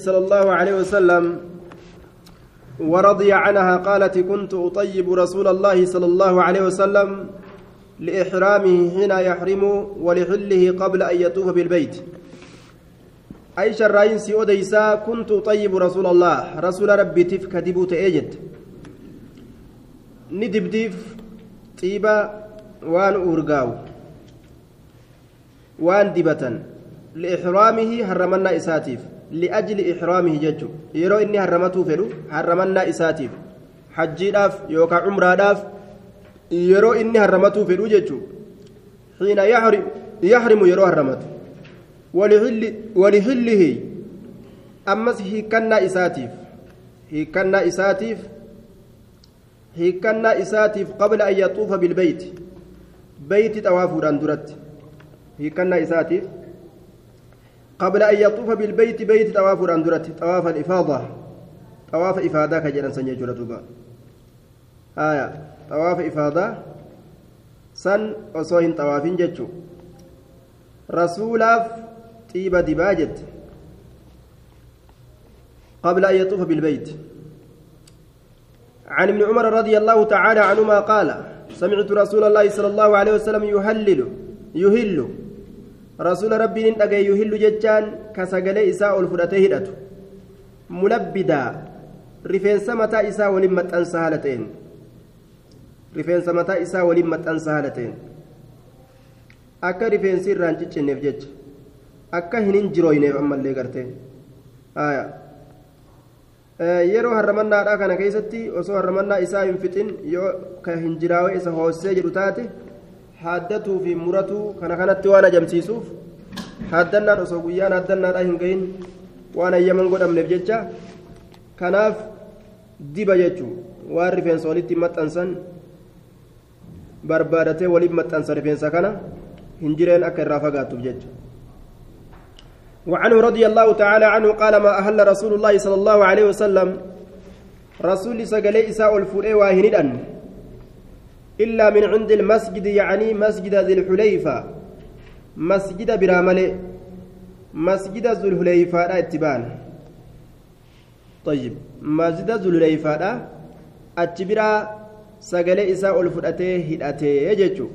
صلى الله عليه وسلم ورضي عنها قالت كنت أطيب رسول الله صلى الله عليه وسلم لإحرامه حين يحرم ولحله قبل أن يطوف بالبيت. عائشة الرئيس أديسا كنت أطيب رسول الله. رسول ربي تف كدبوت أجد ندبديف طيبة وان أورقاو. وان دبة لإحرامه هرمنا إساتيف. ججو يرو إني هرمته فلو هرمنا إساتيف. حجيداف يوكا عمراداف. يرو إني هرمته فلو ججو حين يحرم يحرم يرو هرمته ولحل ولحله. أمس هيكنا إساتيف. هيكنا إساتيف. هيكنا إساتيف قبل أن يطوف بالبيت. بيت توافر أندرت هيكنا إساتيف. قبل أن يطوف بالبيت بيت طواف أندرت طواف الإفاضة. طواف إفادة كجران سنجي جرتوبا آية. طواف إفاضة سن وصوهن طوافين جتشو. رسولاف طيبة دباجت. قبل أن يطوف بالبيت. عن ابن عمر رضي الله تعالى عنهما قال سمعت رسول الله صلى الله عليه وسلم يهلل يهل. Rasuula rabbiin dhagaye yuhillu jechaan ka sagalee isaa ol fudhatee hidhatu. Mulabbidaa rifeensa mataa isaa waliin maxxansa haala ta'een. Rifeensa mataa isaa waliin maxxansa haala ta'een. Akka rifeensi irraan ciccinneef jecha akka hin injirooyneef ammallee gartee yeroo harramannaadhaa kana keessatti osoo harramannaa isaa hin fixin yoo ka hinjiraawee isa hoossee jedhu taate haddatuu fi muratuu kana kanatti waan ajamsiisuuf haddannaan osoo guyyaan haddannaadhaa hin gahin waan ayyaman godhamneef jecha kanaaf diba jechuun waan rifeensa walitti maxxansan barbaadatee waliin maxxansa rifeensa kana hin jireen akka irraa fagaattuuf jecha. وعنه رضي الله تعالى عنه قال ما أهل رسول الله صلى الله عليه وسلم رسول سقلي إساء الفرئ واهندا إلا من عند المسجد يعني مسجد ذي الحليفة. مسجد براملي مسجد ذو الحليفة اتبان. طيب مسجد ذو الحليفة اتبرا سقل إساء الفرأته هدأته يججو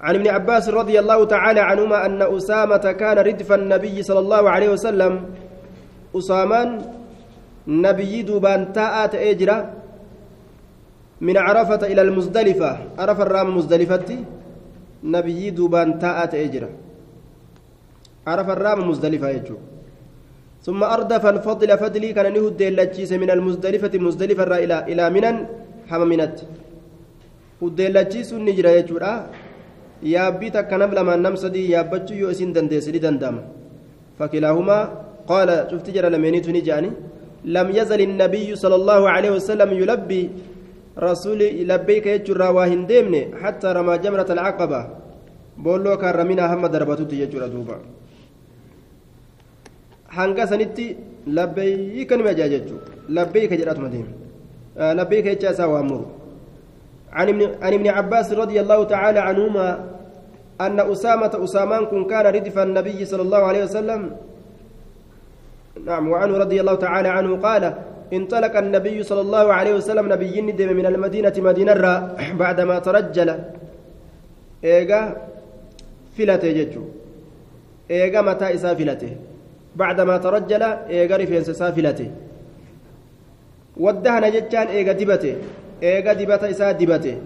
عن ابن عباس رضي الله تعالى عنهما أن أسامة كان ردف النبي صلى الله عليه وسلم. أسامان نبي دوبان تاءت أجرا من عرفة إلى المزدلفة عرف الرام مزدلفة نبي دوبان تاءت أجرا عرف الرام مزدلفة يجو ثم أردف الفضل فضلي كان نهد اللجيس من المزدلفة مزدلفة إلى إلى منن حممنت هد اللجيس النجرة يجو takka nam lamaan nam sadii yaabbachuu yoo isin dandeesse ni danda'ama fakilaahumaa qaala cufti jara lameeniitu ni jedhani lam yazal innabiyyu sala allahu aleyhi wasalam yulabbii rasuli labbeeyka jechuurraa waa hin deemne hattaa ramaa jamrata alcaqaba boolloo kaarraminaa hamma darbatutti jechuudha duuba hanga sanitti labbeeyka nima jaa jechuu labbeeyka jedhatuma deeme labbeeyka jecha isaa waamuru عن ابن عباس رضي الله تعالى عنهما أن أسامة أسامان كن كان ردف النبي صلى الله عليه وسلم نعم وعنه رضي الله تعالى عنه قال انطلق النبي صلى الله عليه وسلم نبي ندم من المدينة مدينة بعدما ترجل. إيجا فلته ججو إيجا متى إسا بعدما ترجل إيجا رفينس فلته ودهن ججان إيجا دبته eega dibata isaa dibate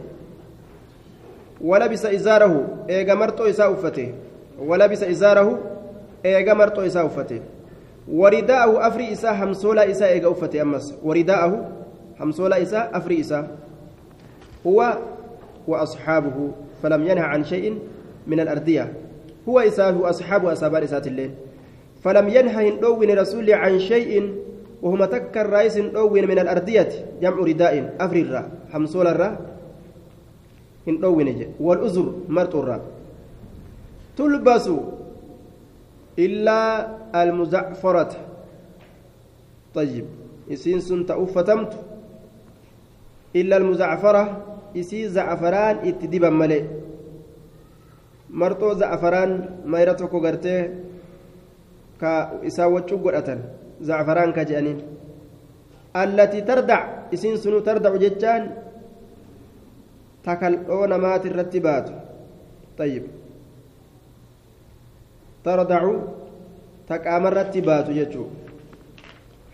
walabisa izaarahu eega marxoo isaa uffate walabisa izaarahu eega marxoo isaa uffate afri isaa hamsoolaa isaa eega uffate ammas waridaa'ahu hamsoolaa isaa afri isaa huwa وأصحابه فلم ينه عن شيء من الأردية. هو إساه وأصحابه أصحاب إسات الليل. فلم ينه هندوين رسول عن شيء وهم تكر رئيس أوين من الأردية. جمع رداء أفرر حمصول الرا. إن أوين والأزر مرت الرا. تلبس إلا المزعفرة طيب إسين سنت أفتمت إلا المزعفرة إسي زعفران اتدبا mayra tokko gartee ka isaa waccuu godhatan zacfaraan ka jedhaniin allatii tardac isiin sunu tardacu jechaan takaldhoo namaati irratti baatu طيب ترضع تقامرت باتو جچو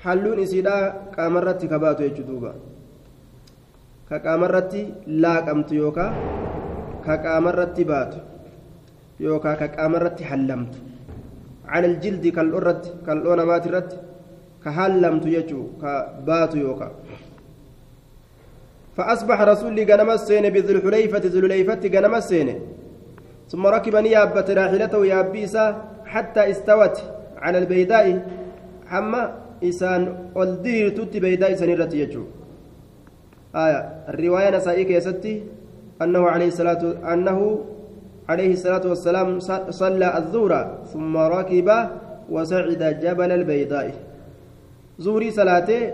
حلون isiidha qaamarratti ka baatu jechuu duuba ka qaamarratti laaqamtu yookaa ka qaamarratti baatu yookaa ka qaamarratti hallamtu على الجلد كالأرت كالأونة ماترت كهلمت يجو كبات يوكا فأصبح رسولي غنم السين بذي الحليفة ذي الحليفة غنم السين ثم ركبني يابت راحلته يابيسا حتى استوت على البيداء. حما إسان ألدير تتي بيداء سنيرة يجو. آية الرواية نسائك يا ستي أنه عليه الصلاة أنه عليه الصلاة والسلام صلى الظهر ثم ركب وسعد جبل البيداء. زوري صلاته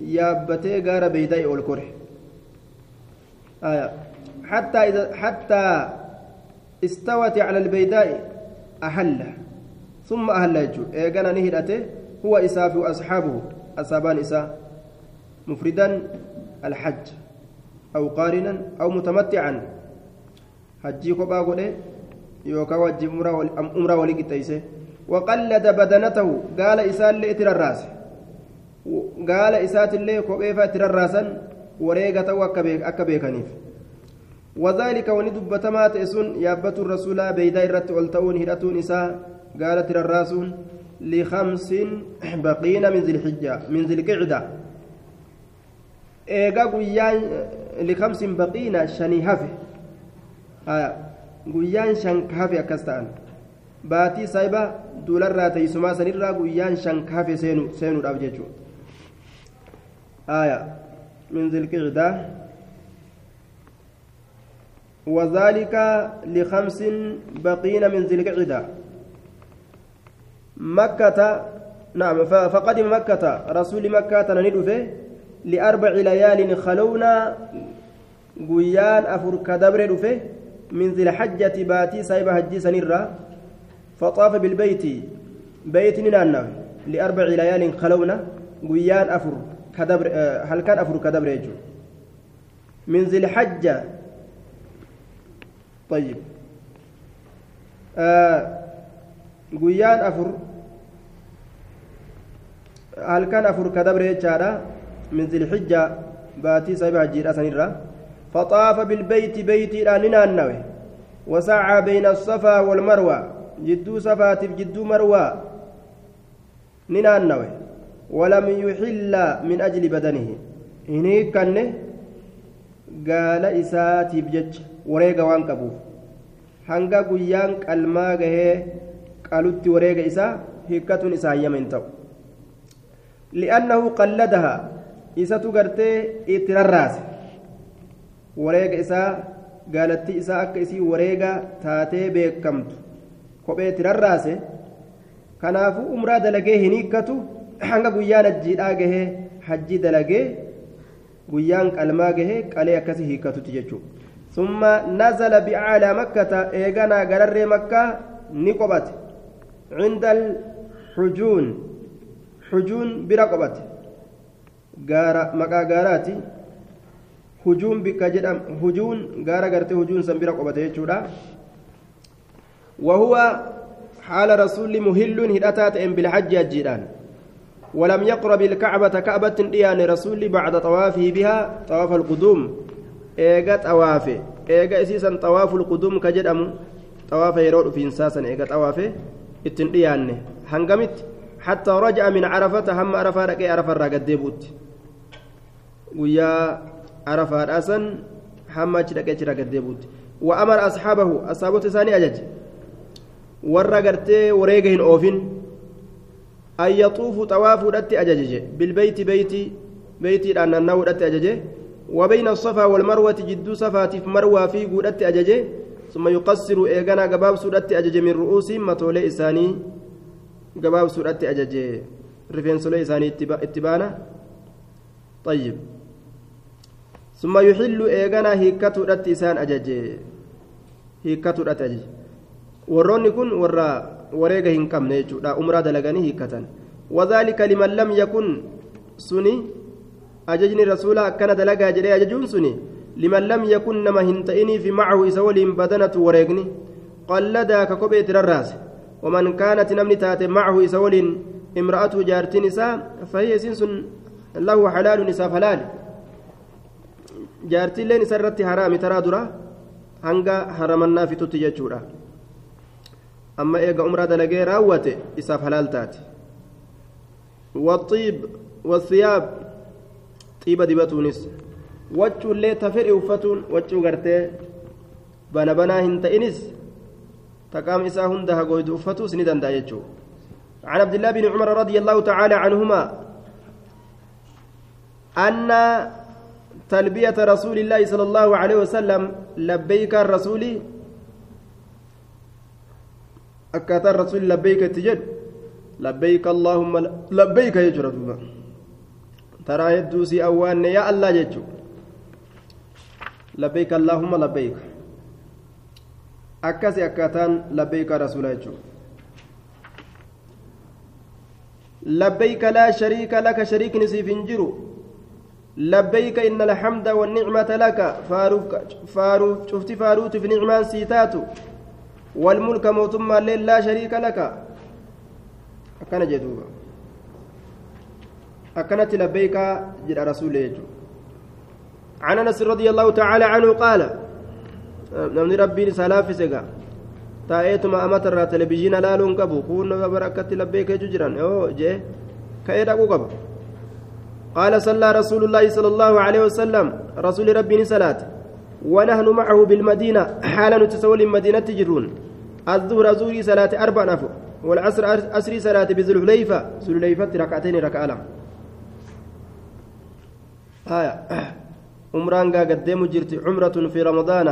يابتي غار بيداء والكره. آية حتى إذا حتى استوت على البيداء أحل ثم أهل يجو إيقنا نهدته هو إساف وأصحابه أصابان إساء مفردا الحج أو قارنا أو متمتعا godhe yookaan wajji umraa walii qixxeeyse waqallada badanatahu gaala isaallee itti rarraase gaala isaatillee kopheefaa itti rarraasan wareega ta'uu akka beekaniif وذلك وندب تما تئسون يابت الرسول بيدا الرت والتون هدتون إساء قالت الراسون لخمس بقين من ذي الحجة من ذي القعدة إيقا لخمس بقين شني هفه guyyaan shan kahafe akkas ta'an baatii saayiba duularraa teessumaa sanirraa guyyaan shan kahafe seenuudhaaf jechuudha min zilqicdaa وذلك لخمس بقين من ذي القعدة. مكة نعم فقدم مكة رسول مكة ندفه لأربع ليال خلونا قيان أفر كدبر دفه من ذي الحجة باتي سايب هجي سنرة فطاف بالبيت. بيت نانا لأربع ليال خلونا قيان أفر كدبر هل كان أفر كدبر يجو؟ من ذي الحجة طيب. آه قيان أفر هل كان أفر كدبر يجو من ذي الحجة باتي سايب هجي سنرة فطاف بالبيت بيتي ننانوي وسعى بين الصفا والمروة جدو صفات جدو مروة ننانوي ولم يحل من أجل بدنه إني كان قال إساتي بجج wareega waan qabuuf. Hanga guyyaan qalmaa gahee qalutti wareega isaa hikkatuun isaa hayyama hin ta'u. Li'annahu qalladaha isatu gartee itti rarraase. Wareega isaa gaalattii isaa akka isii wareega taatee beekamtu kophee itti rarraase. Kanaafuu umraa dalagee hin hiikkatu hanga guyyaan hajjiidhaa gahee hajji dalagee guyyaan qalmaa gahee qalee akkasii hiikkatutti jechuudha. Makkata eeganaa gararree makkaa ni qophate cindal xujuun xujuun bira qophate gaara maqaa gaaraati hujuun bikka jedham hujuun gaara gartee hujuun san bira qobate jechuudha وهو حال رسول مهل هدأتات إن بالحج أجيران ولم يقرب الكعبة كعبة ديان رسول بعد طوافه بها طواف القدوم إيجا طوافه إيجا إسيسا طواف القدوم كجدم طواف يرود في إنساسا إيجا طوافه التنديان هنقمت حتى رجع من عرفة هم عرفة ركي عرفة راقد ديبوت ويا عرفة أسن هم أجرك راقد ديبوت وأمر أصحابه أصحابه ثاني أجج warra gartee wareega hin oofin. An yaxuufu xawaafuudhatti ajajeje bilbeyti beyti beytiidhaan naanna'uudhatti ajaje. وبين الصفا والمروة جدو صفاتيف مروة في قودت أججه ثم يقصر إيغانا قباب سودت أججه من رؤوسهم متولي إساني قباب سودت أججه رفين سولي إساني اتبانا؟ طيب. ثم يحل إيغانا هيكتو رت إسان أججه هيكتو رت أججه warroonni kun warra wareega hin qabne jechuudha umraa dalaganii hiikkatan wadaalika liman lam yakun suni ajajni rasuula akkana dalagaa jedhee ajajuun suni liman lam yakun nama hin ta'iniifi macahu isa waliin badanatu wareegni qalladaa ka kopheeti rarraase waman kaanat namni taate macahu isa waliin imra'atu jaartiin isaa fahiya sun lahu halaalun isaaf halaali jaartiilleen isa irratti haraami taraa dura hanga haramannaa fitutti jechuudha amma eega umraa dalagee raawwate isaaf halaal taate والطيب والثياب طيب دبتونس وجه اللي تفري وفتون وجه غرتي. بنا بنا هنت إنس. تقام إسا هندها قويد وفتو سندا دايجو عن عبد الله بن عمر رضي الله تعالى عنهما. أن تلبية رسول الله صلى الله عليه وسلم لبيك الرسول. أكثر الرسول لبيك تجد. لبيك اللهم لبيك يجرى ترى يدوسي أوان يا الله جتشو لبيك اللهم لبيك أكاسي أكاتان لبيك رسول يجو لبيك لا شريك لك شريك نسيف انجرو لبيك إن الحمد والنعمة لك فاروق فاروق شفت فاروت في نعمان سيتاتو والملك موتما لا شريك لك akkana jedhuuba akkanatti labbeeykaa jedha rasuulle jechuudha عن أنس رضي الله تعالى عنه قال نمني ربي سلاف سجا. تايتما امت الرا تلفزيون لا لون قبو كون بركة لبيك ججران أو جي كأيدا قبو قال صلى رسول الله صلى الله عليه وسلم رسول ربي صلاة ونحن معه بالمدينة حالا نتسول المدينة تجرون. الظهر زوري صلاة أربع نفر والعصر أسري صلاة بذل حليفة ذل حليفة ركعتين ركعة عمران قدم جرت عمرة في رمضان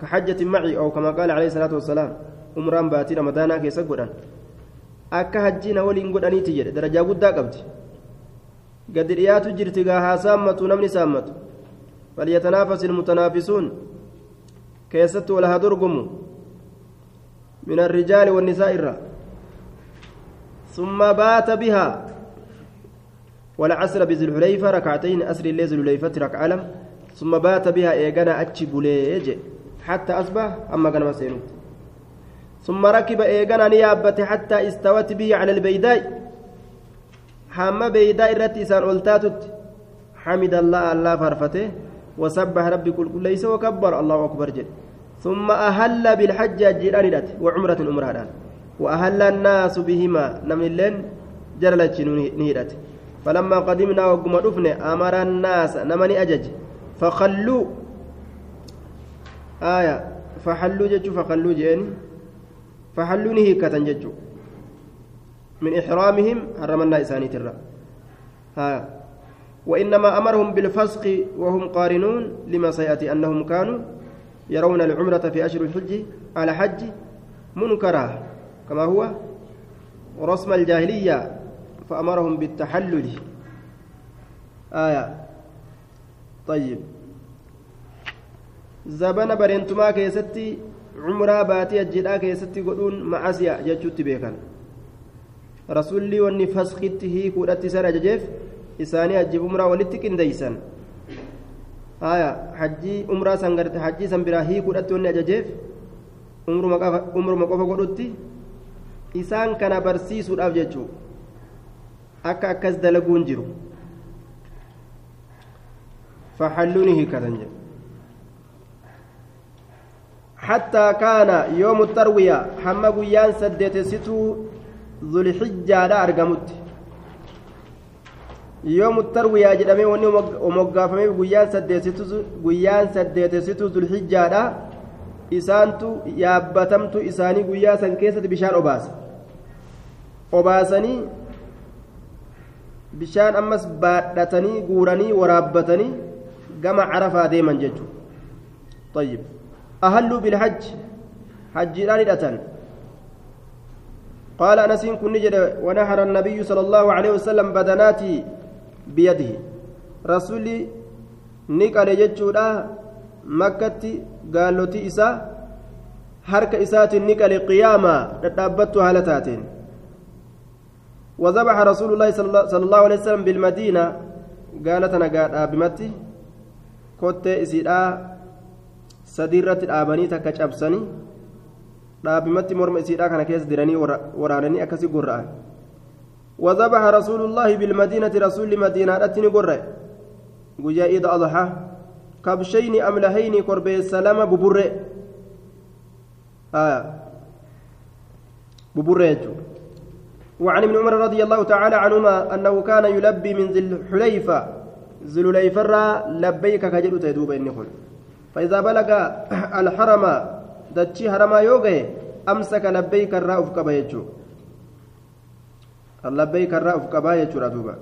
كحجة معي أو كما قال عليه الصلاة والسلام. عمران باتي رمضان كيس قدان akka hajjiina waliin godhaniiti jedhe darajaa guddaa qabdi gadi dhiyaatu jirti gaa haa saammatu namni saammatu فليتنافس المتنافسون. كيست ولا هدرقم من الرجال والنساء الرّ ثم بات بها. والعصر بذي الحليفة ركعتين أسر الليل ذي الحليفة ركعة لم ثم بات بها إيقنا أتشي بوليج حتى أصبح أما كان مسينوت ثم ركب إيقنا نيابة حتى استوت به على البيداء. حما بيداء التي سان ألتاتت حمد الله الله فرفته وسبح ربي كل ليس وكبر الله أكبر جل. ثم أهل بالحج جيران وعمرة أمران وأهل الناس بهما نملن جرلت نيرت فلما قدمنا وقم رفن أمر الناس نمني أجج. فخلوا آية. فحلوا ججو فخلوا جين. فحلوا نهيكة ججو. من إحرامهم حرمنا إساني ترى. آية وإنما أمرهم بالفسق وهم قارنون لما سيأتي أنهم كانوا يرون العمرة في أشهر الحج على حج منكرة كما هو رسم الجاهلية. فأمرهم بالتحلل. آية. طيب. زبنا برنتما كيستي عمرة باتي الجدا كيستي قدون معسيا جتشوت بيكان. رسولي واني فسختي هي كودتي سنة ججيف إساني أجيب عمرة ولتك انديسان. آية. حجي عمرة سنغرت حجي سنبرا هي كودتي واني أججيف. عمرما قفا قدوتي. isaan kana barsiisuudhaaf jechuun akka akkas dalaguun jiru faxalluuni hiikatan jedhu حتى كان يوم التروية حما قيان سدت ستو ذو الحجة لا أرقمت يوم التروية جدامي وني ومقافمي قيان سدت ستو قيان سدت ستو ذو الحجة لا إسانتو يابتمتو إساني قيان سن كيسة بشان أباس obaasanii bishaan ammas baadhatanii guuranii waraabbatanii gama carafaa deeman jechuudha طيب أهلوا بالحج حجيران الأتن قال أنس كن نجد ونحر النبي صلى الله عليه وسلم بدناتي بيده رسولي نقل جتشودا مكة قالوا إسا harka isaatiin ni qale qiyaamaa dhadhaabbattu haala taateen وذبح رسول الله صلى الله عليه وسلم بالمدينة. قالت أنا قال أبمتي. كنت إسيدا سديرة الآباني تكتشبسني dhaabimatti morma isiidhaa kana keessa diranii waraananii akkasi gorra'an وذبح رسول الله بالمدينة رسول مدينة. أتني قرأ قجا إذا أضحى. كبشين أملهين قرب السلام ببر آه. ببر وعن ابن عمر رضي الله تعالى عنهما أنه كان يلبي من ذي الحليفة. ذي الحليفة لبيك كجل تدوب النخل فإذا بلغ الحرم irraa uf qaba jechuu labbeeyka irraa uf qabaa jechuudha duuba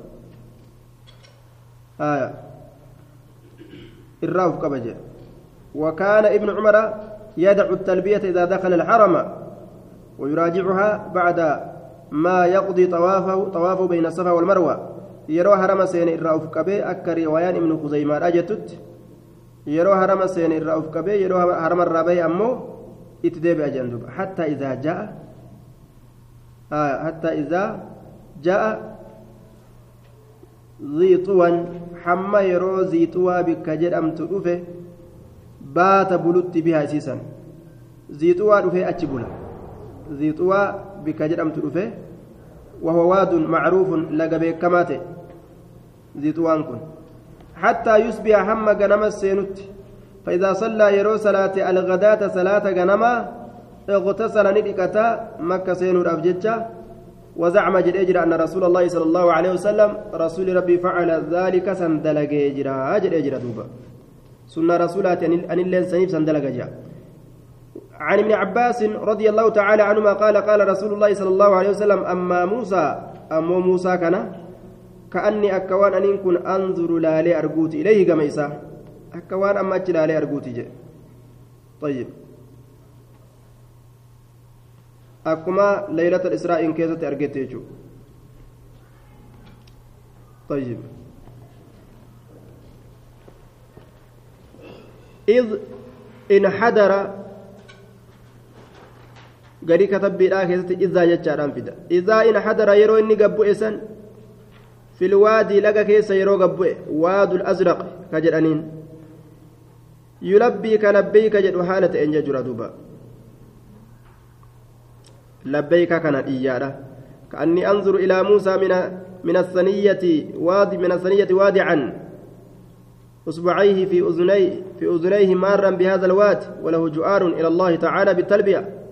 irraa uf qaba jedhe وكان ابن عمر يدع التلبية إذا دخل الحرم ويراجعها بعد ما يقضي طوافه طوافه بين الصفا والمروة. يروى هرم سين الرأوف كبي أكر روايان إبن خزيمة أجتت. يروى هرم سين الرأوف كبي يروى هرم الرابي أمو اتدبع جندوب حتى إذا جاء آه حتى إذا جاء ذي طوى حما يرو ذي طوى بك جدم تدفه بات بلوت بها سيسا ذي طوى دفه أتشبولا ذي طوى بك جدم تدفه وهو واد معروف لقبه كماته ذي طوى كن. حتى يصبح حما جنم السينوت. فإذا صلى يرو صلاة الغداة صلاة غنما اغتسل ندكتا مكة سين الأفججة وزعم جريجر أن رسول الله صلى الله عليه وسلم رسول ربي فعل ذلك سندلق جرا جريجر دوبا. سنة رسولات أن اللين سنيف سندلق جاء عن ابن عباس رضي الله تعالى عنهما قال قال رسول الله صلى الله عليه وسلم أما موسى أما موسى كان؟ كأني أكوان أن كن أنظر لا أرجوت إليه كما amma achi ilaalee arguuti jedhe طيب. akkuma leylata israa'iin keessatti argette jechuudha طيب. إذ انحدر قري كتب بلا إذا جتشاران فدا إذا انحدر يرو إني قبو إسن في الوادي لقى كيس يرو قبو واد الأزرق كجرانين يلبيك لبيك جد حالة إن جرى دوبا لبيك كانت إيارة كأني أنظر إلى موسى من من الثنية وادي من الثنية وادعا إصبعيه في أذنيه في أذنيه مارا بهذا الواد وله جؤار إلى الله تعالى بالتلبية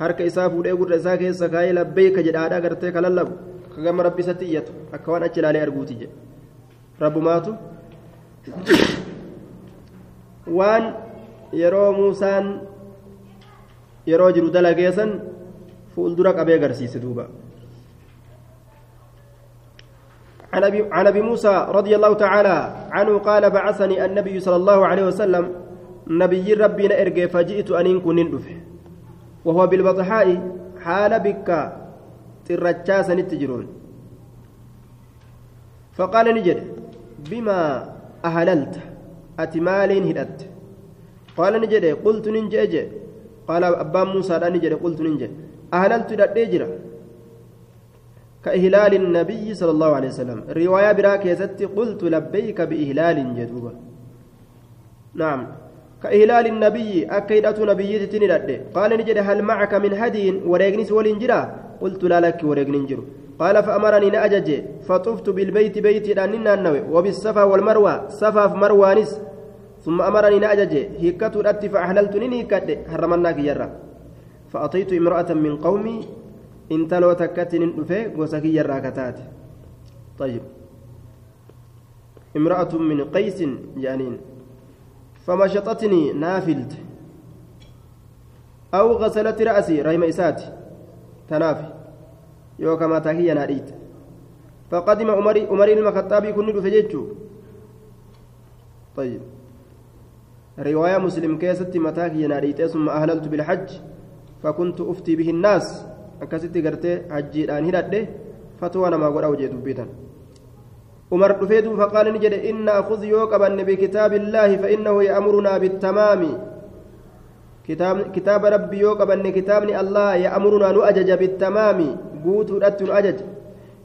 harka isaa fuudhee gurra isaa keessa kaayee labbeeyka jedhaadha gartee ka lallabu ka gama rabbi isatti iyyatu akka waan achi ilaalee arguuti jedhe rabbumaatu waan yeroo muusaan yeroo jiru dalageessan fuuldura qabee agarsiise duuba عن أبي موسى رضي الله تعالى عنه قال بعثني النبي صلى الله عليه وسلم نبي ربنا إرجع فجئت أن كن ندفه وهو بالبطحاء حال بك ترجاسا التجرون فقال نجد بما أهللت؟ أتمال هدت قال نجد قلت ننجج. قال أبا موسى نجد قلت ننجج. أهللت دجرة كإهلال النبي صلى الله عليه وسلم. رواية براك يستي قلت لبيك بإهلال جدوبة. نعم. كإهلال النبي أكيدة نبي تندد قال نجد هل معك من هدي وريغنس ولنجرا قلت لا لك وريغنجر قال فأمرني نأجج فطفت بالبيت بيت لأننا النوي وبالصفا والمروة صفا في مروانس ثم أمرني نأجج هكت الأت فأحللت نني كد. حرمناك يرى فأتيت امرأة من قومي. انت لو تكتن نفي وسكي يرى كتات. طيب. امرأة من قيس جانين. فمشطتني نافلت. أو غسلت رأسي ريم إساتي تنافي. يوكما تهي ناريت فقدم عمري عمري المخطابي كن فجيتشو طيب. رواية مسلم كيست متاكي ناريت ثم أهللت بالحج. فكنت أفتي به الناس. أكست قرتي حجي الآن هدده فتوانا ما قرأ وجه دبيتا عمر دفيت فقال نجد إن أخذ يوكبا بكتاب الله فإنه يأمرنا بالتمام. rabbii yoo qabanne kitaabni allah ya'murunaa nu ajaja bittamaami guutuudhatti nu ajaja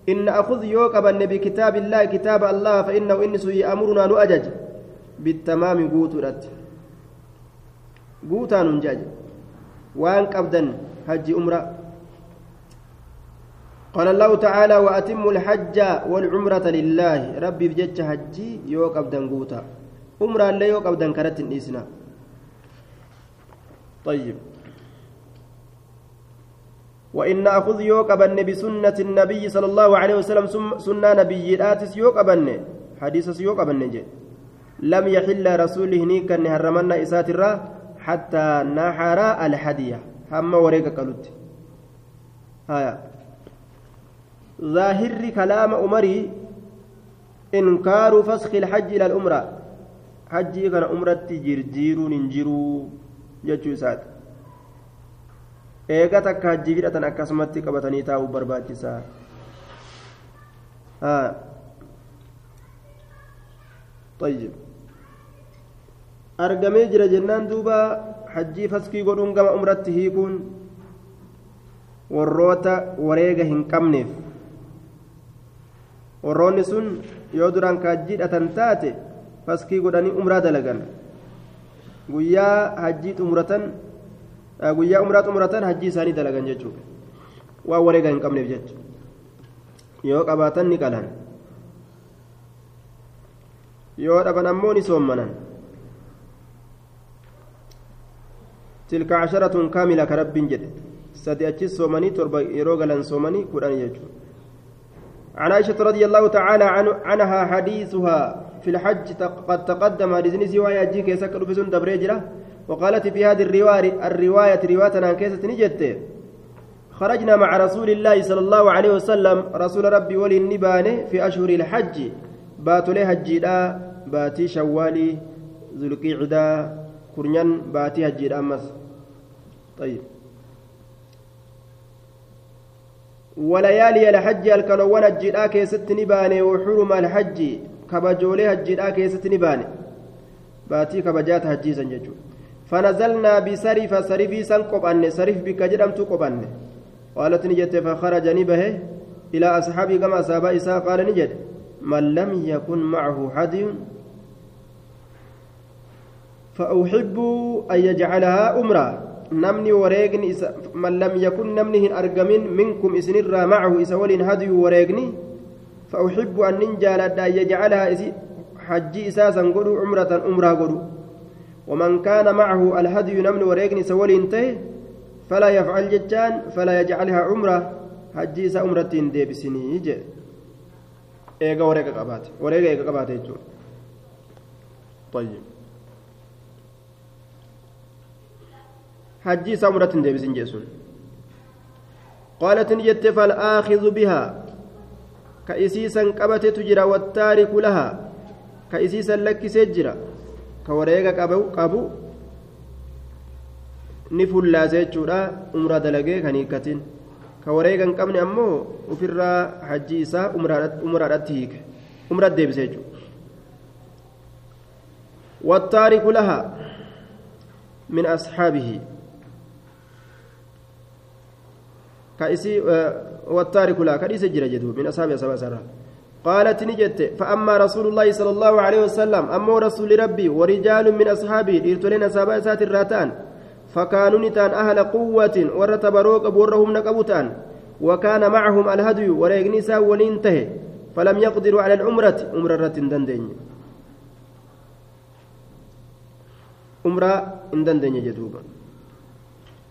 إن أخذ يوكب النبي كتاب الله كتاب الله فإنه إنس يأمرنا نؤجج. بالتمام قوترت قوتا ننجج وأن قبدا حج أمرا قال الله تعالى وأتم الحج والعمرة لله. ربي بجج حجي يوكب دنقوتا أمرا لا يوكب دنكرت الإسنا طيب. وإن أخذ يوكبن بسنة النبي صلى الله عليه وسلم سنة نبي آتس يوكبن حديث يوكبن جي. لم يحل رسوله نيكا نهرمنا إسات حتى نحر الحدية. هم وريك قلت هايا ظاهر كلام عمري إنكار فسخ الحج إلى الأمرة حجي كان أمرة جرجير ننجرو جتشو سات eega takka hajjii fidhatan akkasumatti qabatanii taa'uu barbaachisaa طيب argamee jira jennaan duuba hajjii faskii godhuun gama umratti hiikuun warroota wareega hin qabneef warroonni sun yoo duraan ka hajjii dhatan taate faskii godhanii umraa dalagan guyyaa hajjii xumuratan guyyaa umraa xumuratan hajjii isaanii dalagan jechuudha waan wareega hin qabneef jecha yoo qabaatan ni qalan yoo dhaban ammoo ni soommanan tilka casharatun kaamila ka rabbiin jedhe sadi achis soomanii torba yeroo galan soomanii kudhan jechuudha عن عائشة رضي الله تعالى عنها حديثها في الحج قد تقدم حديثني سوى يجيك يسكر في سن دبريجرة وقالت في هذه الرواية الرواية رواية كيسة نجت. خرجنا مع رسول الله صلى الله عليه وسلم. رسول ربي ولي النبانة في أشهر الحج. باتوا له هجيدا باتي شوالي ذو القعدة كرنيان باتي هجيدا أمس. طيب. وليالي الحج الكنوان هجيدا كيست نبانة وحرم الحج كبجولي هجيدا كيست نبانة باتي كبجات هجيسا ججو فنزلنا بسرف سرفي سن قبان سرف بك جرمت قبان قالت نجت فخرج نبه إلى أصحابي كما أصحاب إساء قال نجد من لم يكن معه حدي فأحب أن يجعلها أمرا. نمني وريقني من لم يكن نمنه أرقمين منكم إسنر معه إسول هدي وريقني فأحب أن ننجال أن يجعلها حجي إساسا قلوا عمرة أمرا قلوا ومن كان معه الهدي نمن وريقني سولي انتهي فلا يفعل ججان فلا يجعلها عمرة هجيس عمرة ديبسني جي ايغا وريقا قبات وريقا ايغا قبات يجون طيب هجيس عمرة ديبسن جيسون قالت نجت فالآخذ بها كإسيسا قبت تجرى والتارك لها كإسيسا لك سجرى fullaase jechuudha umraa dalagee kan hiikkatin ka wareega hin qabne ammoo ofirraa hajji isaa umraadhatti hiike umra deebise jechuudha والتارك لها من أصحابه كأسي والتارك لها كأسي جرى من أصحاب أصحاب سرها قالت نجت فأما رسول الله صلى الله عليه وسلم أما رسول ربي ورجال من أصحابه إرتلين سابا سات الراتان فكانوا نتان أهل قوة ورتبروك بورهم نقبوتان وكان معهم الهدي وريغنسا ولينتهي فلم يقدروا على العمرة عمرة دندن عمرة دندن جدوبا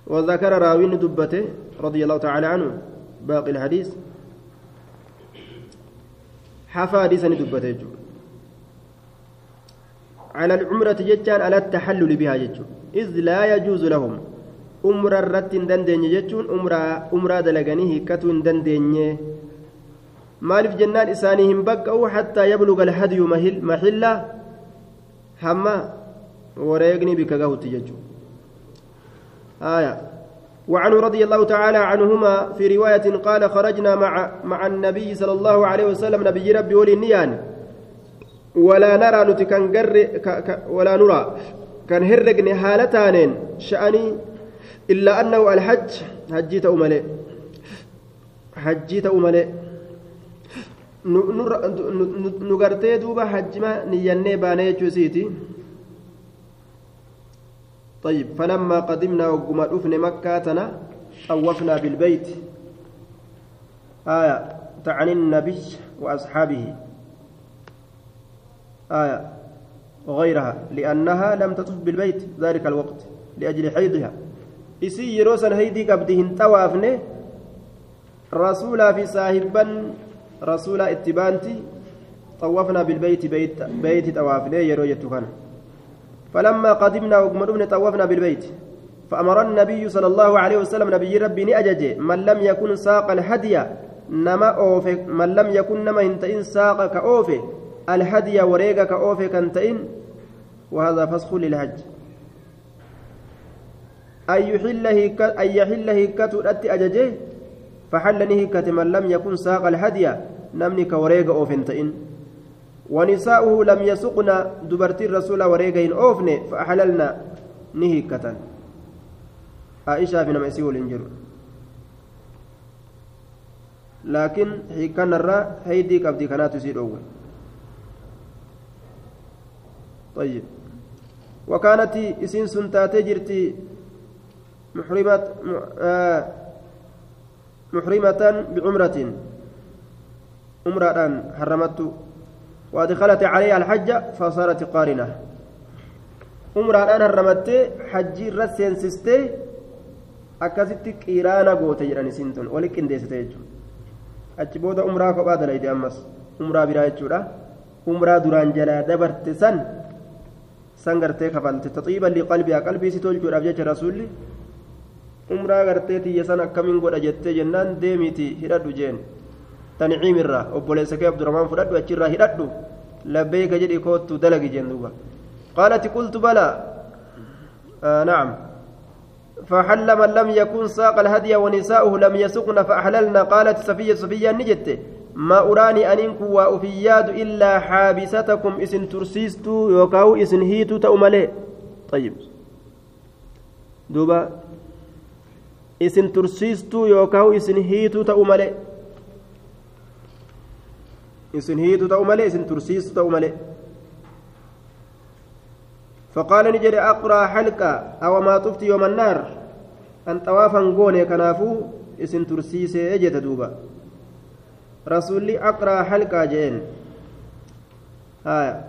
وذكر راوين دبته رضي الله تعالى عنه باقي الحديث حفا حديثني دبته على العمرة جتان على التحلل بها جتو إذ لا يجوز لهم hin dandeenye jechuun umraa dalaganii hiikkatu hin dandeenye maaliif jennaan isaanii hin baqqa'u hattaa yabluga alhadyu maxilla hamma wareegni bika gahutti jechuu آية. وعنه رضي الله تعالى عنهما في رواية قال خرجنا مع مع النبي صلى الله عليه وسلم نبي ربي ولي النيان. ولا نرى نتكنجر ولا نرى. كان هرقني حالتانين شأني إلا أنه الحج حجيت أملي حجيت أملي duuba hajjima niyyannee baanee jechuu isiiti طيب فلما قدمنا وقم الأفن مكة طوفنا بالبيت. آية تعني النبي وأصحابه. آية وغيرها لأنها لم تطف بالبيت ذلك الوقت لأجل حيضها. إسي يروسا هيدي قبدهن توافنه رسولا في صاحبا رسولا اتبانتي طوفنا بالبيت بيت بيت طوافنه يرو يتكن فلما قدمنا وقمدمنا طوفنا بالبيت. فأمر النبي صلى الله عليه وسلم نبي ربي نأجج من لم يكن ساق الهدي نما أوفي من لم يكن نما هنتئن ساق كأوفي الهدي وريقا كأوفي كنتئن وهذا فسخ للحج. أن يحل أن يحل هكة أتي أججه فحل نهكة من لم يكن ساق الهدي نمني كوريقا أوفنتئن ونساؤه لم يسقن دبرتي الرسول وريقين أوفن فأحللنا نهكة عائشة في نمسي والإنجر لكن هيكان الرا هيدي قبدي كانت تسير أول. طيب. وكانت إسين سنتاتي جرتي محرمة محرمة بعمرة. عمرة حرمت وأدخلت عليها الحج فصارت قارنة عمرة حرمت حجي رسين سستي akkasitti qiraana goote jedhan isiin tun wali qindeessite jechuudha achi booda umraa kophaa dalayte ammas umraa biraa jechuudha umraa duraan jalaa dabarte san san gartee kafalte taxiiban liqalbiyaa qalbii si tolchuudhaaf jecha rasuulli umraa gartee tiyya san akkamiin godha jettee jennaan deemiiti hidhadhu jeen tanciimirraa obboleessa kee abdurahmaan fudhadhu achirraa hidhadhu labbeeyka jedhi koottu dalagi jeen duuba qaalati qultu balaa nacam فحل من لم يكن ساق الهدي ونساؤه لم يسقن فأحللنا. قالت صفية صفية نجت. ما أراني أنكم وأفياد إلا حابستكم. إسن ترسيستو يوكاو إسن هيتو تأملي طيب. دوبا. إسن ترسيستو يوكاو إسن هيتو تأملي إسن هيتو تأملي إسن ترسيستو تأملي فقال نجري أقرأ حلقة أو ما طفت يوم النار أن طوافا قوني كنافو اسم ترسيسي أجت دوبا رسولي أقرأ حلقة جين آية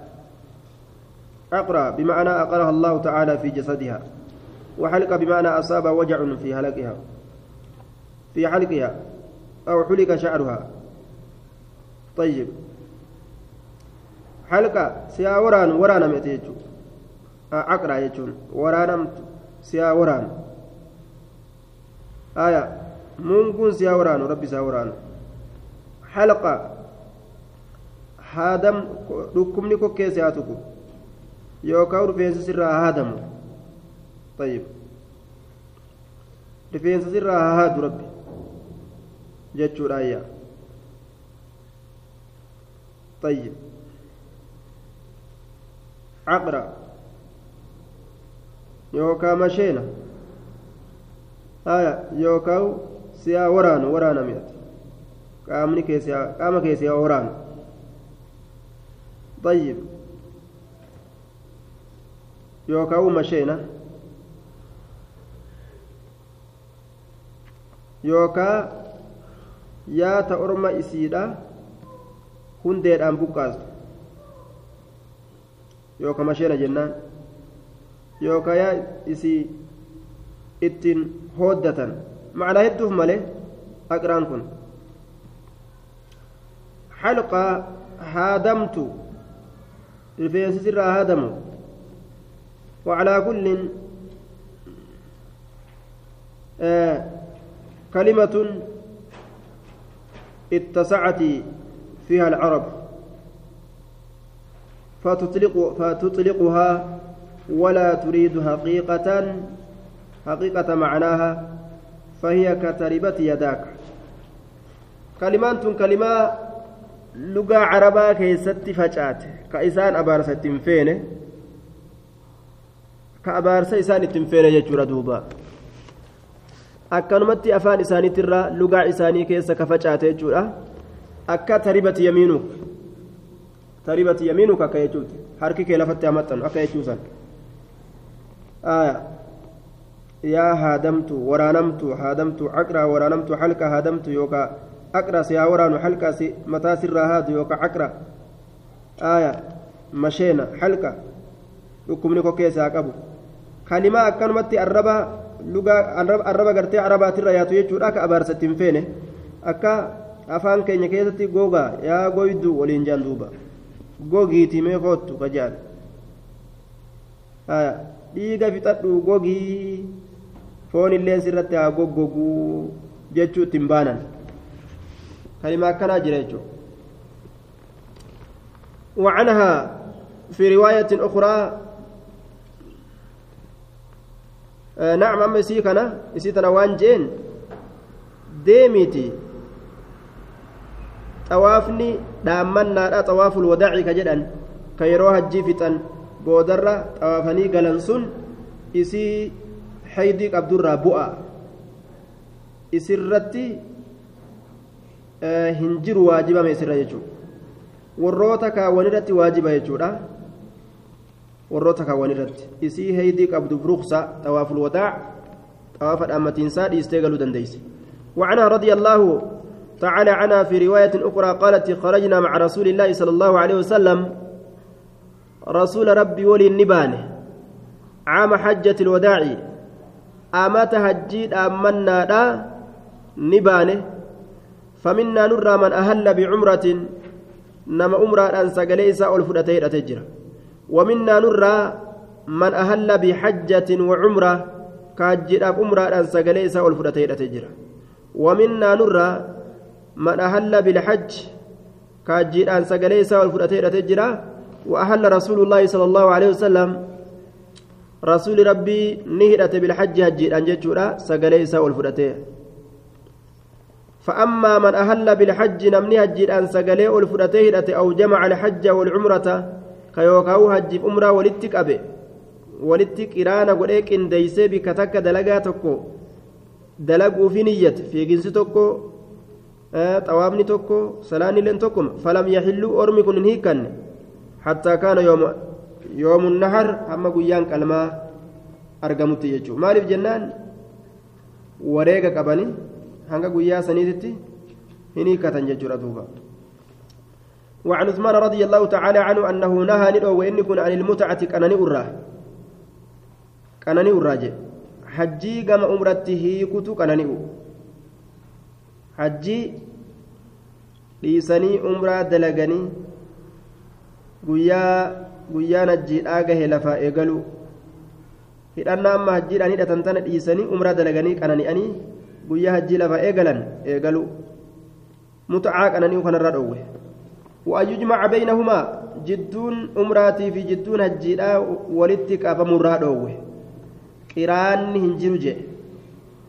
أقرأ بمعنى أقرأها الله تعالى في جسدها وحلقة بمعنى أصاب وجع في حلقها في حلقها أو حلق شعرها طيب حلقة سيا وران وران متيجو aqraa jechuun waraanamtu siyaa waraanu aya munguun siyaa waraanu rabbi isaa waraanu halqa haadam dhukkubni kokkee siyaa tuqu yookaan rifeensi sirraa haadamu طيب rifeensa sirraa haa haadu rabbi jechuudha ayyaa طيب yookaan masheena haya yookaan siyaa waraanu waraana mi'ati qaamni keessaa qaama keessaa waraanu طيب yookaan masheena yookaan yaata orma isiidha hundeedhaan buqqaastu yookaan masheena jennaan yookaan yaa isii ittiin hooddatan macnaa hedduuf malee aqraan kun halqaa haadamtu rifeensi sirraa haadamu وعلى كل آه كلمة اتسعت فيها العرب. فتطلق فتطلقها ولا تريد حقيقة حقيقة معناها فهي كتربة يداك. كلمات كلمة لغة عربة كيست فجأت كإسان أبارس التنفين كأبارس إسان التنفين يجور دوبا. أكنمت أفان إساني ترى لغة إساني كيست كفجأت يجور akka taribati yamiinuk taribati yamiinuk akka jechuuti harki kee lafatti hamaxxanu akka jechuusan yaa haadamtu waraanamtu haadamtu caqraa waraanamtu halka haadamtu yookaa aqraa si haa waraanu halkaa si mataa sirraa haadu yookaa caqraa aya masheena halka dhukkubni kokkeessa haa qabu kalimaa akkanumatti arraba lugaa arraba gartee arabaatirra yaatu jechuudha akka abaarsa ittiin feene akka afaan keenya keessatti gogaa yaa goydu waliin jaan duuba gogiiti mee koottu ka jaan dhiiga fixadhu gogii foon illeen sirratti haa goggoguu jechuu ittiin baanan kalimaa akkanaa jira jechuudha وعنها في رواية أخرى آه نعم أما يسيكنا يسيتنا وان جين deemiti xawaafni dhaammannaadha xawaaful wadaaci ka jedhan ka yeroo hajjii fixan boodarra xawaafanii galan sun isii haydii qabdurraa bu'a isirratti hin jiru waajibame isirra jechuudha warroota kaawwanirratti waajiba jechuudha warroota kaawwanirratti isii haydii qabduuf ruksa xawaaful wadaac xawaafa dhaammatiinsaa dhiistee galuu dandeeyse وعنها رضي الله تعالى عنها في رواية أخرى قالت خرجنا مع رسول الله صلى الله عليه وسلم. رسول ربي ولي النبان عام حجة الوداع. أمات هجيد أمنا لا نبانه فمنا نرى من أهل بعمرة. نما أمرا أن سقليس ألفدتين أتجرى. ومنا نرى من أهل بحجة وعمرة. كاجد أمرا أن سقليس ألفدتين أتجرى. ومنا نرى من أهل بالحج كاجد أن سقليس والفرتين تجرى وأهل رسول الله صلى الله عليه وسلم رسول ربي نهرة بالحج هجد أن ججرى سقليس والفرتين فأما من أهل بالحج نمني هجد أن سقلي والفرتين أو جمع الحج والعمرة كيوكاو هج أمرا ولتك أبي ولتك إرانا وليك إن ديسي بكتك دلقاتكو dalaguu fi niyyate fiiginsi tokko xawaafni tokko salaanni illeen tokkuma falam yaxilluu ormi kun hin hiikanne hattaa kaana yoomu nahar hamma guyyaan qalmaa argamutti jechuudha maaliif jennaan wareega qabani hanga guyyaa saniititti hin hiikatan jechuudha duuba وعن عثمان رضي الله تعالى عنه أنه نهى ندعو وإن كن عن المتعة كأنني أراه كأنني أراجع hajjii gama umratti hiikutu qanani'u hajjii dhiisanii umraa dalaganii guyyaa guyyaan hajjiidhaa gahe lafaa eegalu hidhannaa amma hajjiidhaan hidhatan tana dhiisanii umraa dalaganii qanani'anii guyyaa hajjii lafaa eegalan eegalu mutacaa qanani'u kanarraa dhowwe وأن يجمع بينهما جدون أمراتي في جدون هجيدا ولتك أبا مراد hin jiru jee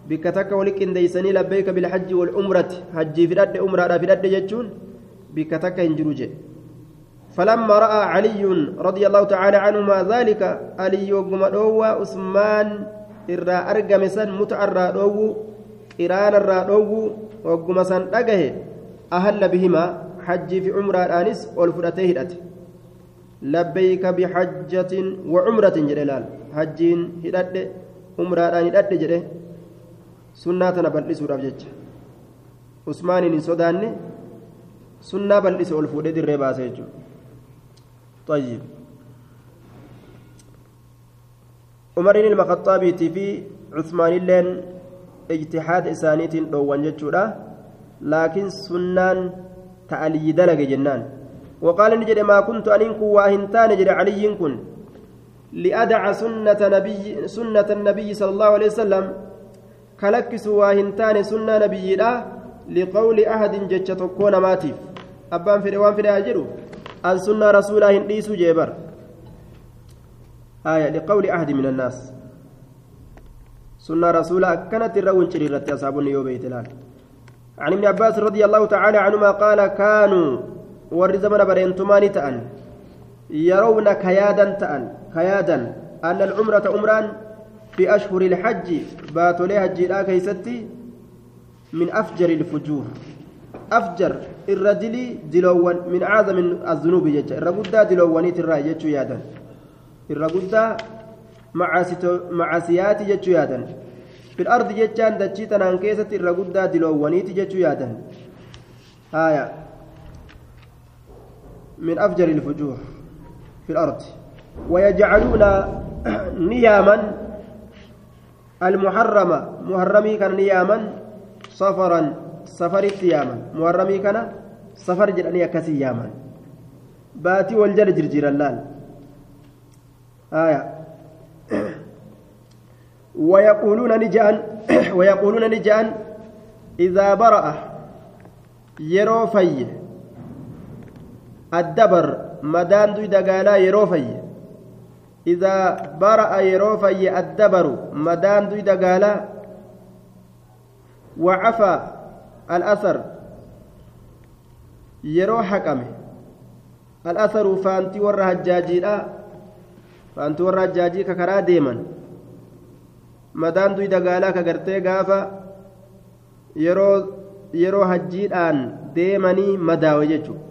bikka takka wali qindeeysanii labbeeyka bilhajji walcumrati hajjii fidhadhe umraadhaa fidhadhe jechuun bikka takka hin jiru jee. فلما رأى علي رضي الله تعالى عنهما ذلك علي وقم دوى عثمان إرى أرقم سن متعرى دوى قران الرى دوى وقم سن أقه أهل بهما حج في عمرة آنس والفرتيه لبيك بحجة وعمرة جلال حجين هدد عمرة هدد جده سنة بلس رفجج عثمان صدان سنة بلس والفودة الرباس طيب عمر المخطاب في عثمان اللين اجتهاد إسانيت دوان جتشورا لكن سنان تألي دلق جنان وقال نجد ما كنت أنكو واهنتان نجد علي كن لأدع سنة نبي سنة النبي صلى الله عليه وسلم كلكس واهنتان سنة نبي لا لقول أحد جتش تكون ماتيف أبان في روان في الأجر أن سنة رسول هنديس جيبر آية لقول أحد من الناس سنة رسول كانت الرون شريرة أصحاب يوبيت عن ابن عباس رضي الله تعالى عنهما قال كانوا zamana bareentumaani ta'an. Yarawna kayaadan ta'an kayaadan. أن العمرة عمران في أشهر الحج باتولي هجي لا كيستي من أفجر الفجور. أفجر الرجل دلوان من أعظم الذنوب جج. الرجل دلواني ترى جج يادا الرجل معاسيات جج يادا في الأرض ججان دجيتنا عن كيسة الرجل دلواني جج يادا آية. من أفجر الفجور في الأرض. ويجعلون نياما المحرمة محرمي كان نياما سفرا سفرت ياما. محرمي كان سفر جراني أكسي ياما. باتي والجل جرجير اللال. آية. ويقولون نجان ويقولون نجان إذا برأ يرو في الدبر مدان دوي دقالا يرو في إذا برأ يرو في الدبر مدان دوي دقالا وعفى الأثر يرو حكمه. الأثر فانتي ورا هجاجي فانتي ورا هجاجي ككرا ديما مدان دوي دقالا كغرتي غافا يرو yeroo hajjiidhaan deemanii madaawe jechuudha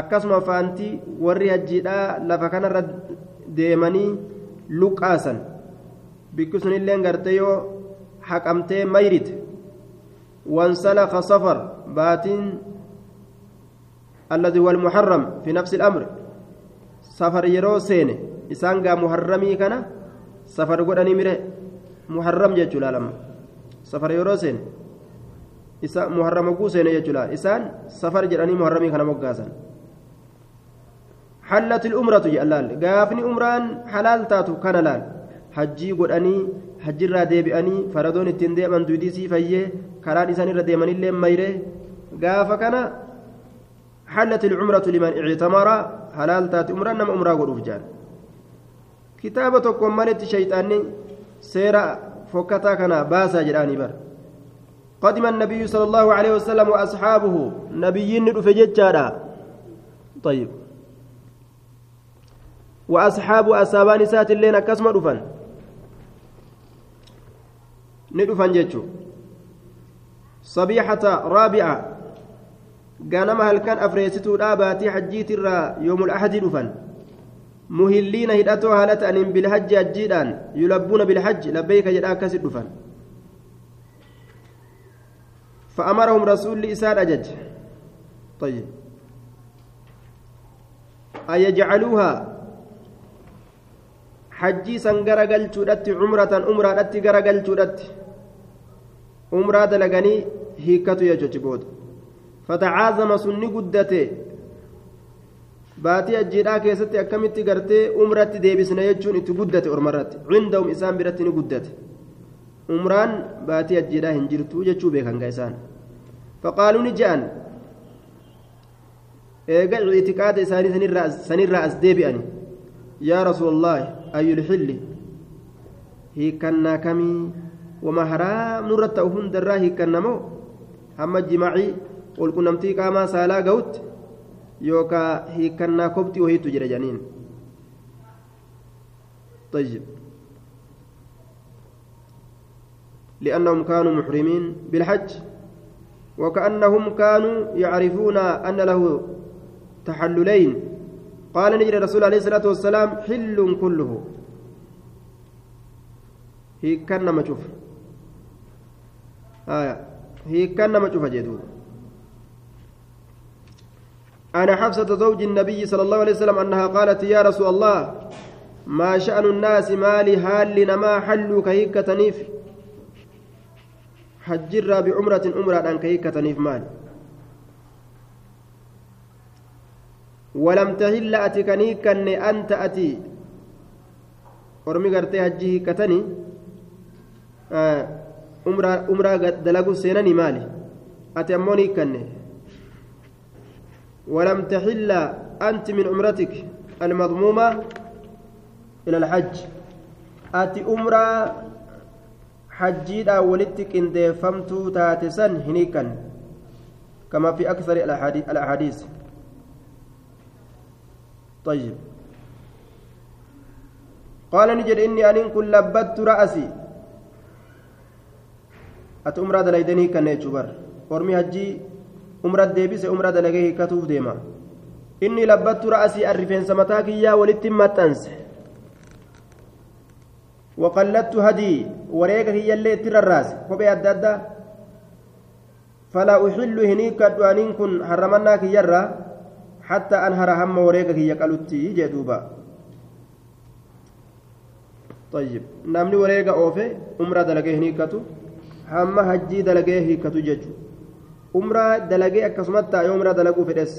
akkasuma faantii warri hajjiidhaa lafa deemanii luqaasan bikki sunillee gartee yoo haqamtee mayrite وانسلخ صفر باتين الذي هو المحرم في نفس الأمر سفر يرو سين إسان محرمي كان سفر قد مره محرم جيتشو لما سفر يرو سين isa muharrama guuseene jechuudha isaan safar jedhanii muharramii kana moggaasan حلت الأمرة جلال قافني أمران حلال تاتو كان لال. حجي قدني حجي را ديبئني. فردون التندي من دويديسي فيه كران إساني را ديمني اللي ميره قاف كان حلت العمرة لمن اعتمر. حلال تات أمران نم أمرا قروف جان كتابة كمالة شيطاني. سيرا فكتا كان باسا جراني بر. قدم النبي صلى الله عليه وسلم وأصحابه. نبيين رفجتشارا طيب. وأصحاب أصحابان سات اللين كسم رفن ندفن جتشو صبيحة رابعة. قانما هل كان أفريستو باتي حجيت الرا يوم الأحد رفن مهلين هدأتو هالة أن بالحج أجيدان. يلبون بالحج. لبيك جدا كسر رفن فأمرهم رسول إسان أجج. طيب. أيجعلوها؟ حجي سنجر قلت عمرة عمرة أتي قلت عمرة دلقني هيكتو يجوج بود فتعازم سني قدته baatii ajjiidhaa keessatti akkamitti gartee umratti deebisna jechuun itti guddate ormarratti cindahum isaan biratti ni guddate umraan baatii ajjiidhaa hin jirtu jechuu beekan gaa isaan faqaaluu ni je'an eega ictiqaada isaanii sanirraa as deebi'ani yaa rasuulallaahi ayyulxilli hiikkannaa kamii wama haraam nurra ta'u hundarraa hiikkannamoo hamma jimacii qulqunnamtii qaamaa saalaa ga'utti yookaa hiikkannaa kobxii wahiitu jira janiin طيب لأنهم كانوا محرمين بالحج وكأنهم كانوا يعرفون أن له تحللين قال نجري الرسول عليه الصلاة والسلام حل كله. هي كان ما شوف. آية هي كان ما شوف جدود أنا حفصة زوج النبي صلى الله عليه وسلم أنها قالت يا رسول الله ما شأن الناس مالي هال لنما حلوا كهيك تنيف؟ hajjirraa bicumratin umraadhaan ka hiikkataniif maali ولم تهل أتي كنيكن أنت أتي ormi gartee hajji hiikkatanii umraa dalagu seenanii maali ati ammoo hiikkanne ولم تحل أنت من عمرتك المضمومة إلى الحج أتي أمرا حجيدha walitti qindeeffamtuu taate san hin كما في أكثر الأحاديث طيب. قال نجد إني أن كن لبت رأسي. أت أمرا دليدني كان يجبر ورمي هجي أمرا ديبس أمرا دلقيه كتوف ديما. إني لبت رأسي الرفين سمتاك يا ولدت متنس. وقلدت هدي وريك هي اللي ترى الرأس. كوبي أدادا فلا أحل هنيك أن كن حرمناك يرى حتى أنهر هم وريك هي قلتي جدوبا طيب نامني وريك أوفي أمرا دلقيه hajjii dalagee hiikkatu jechuudha umraa dalagee akkasumatti taa'ee umraa dalaguu fedhes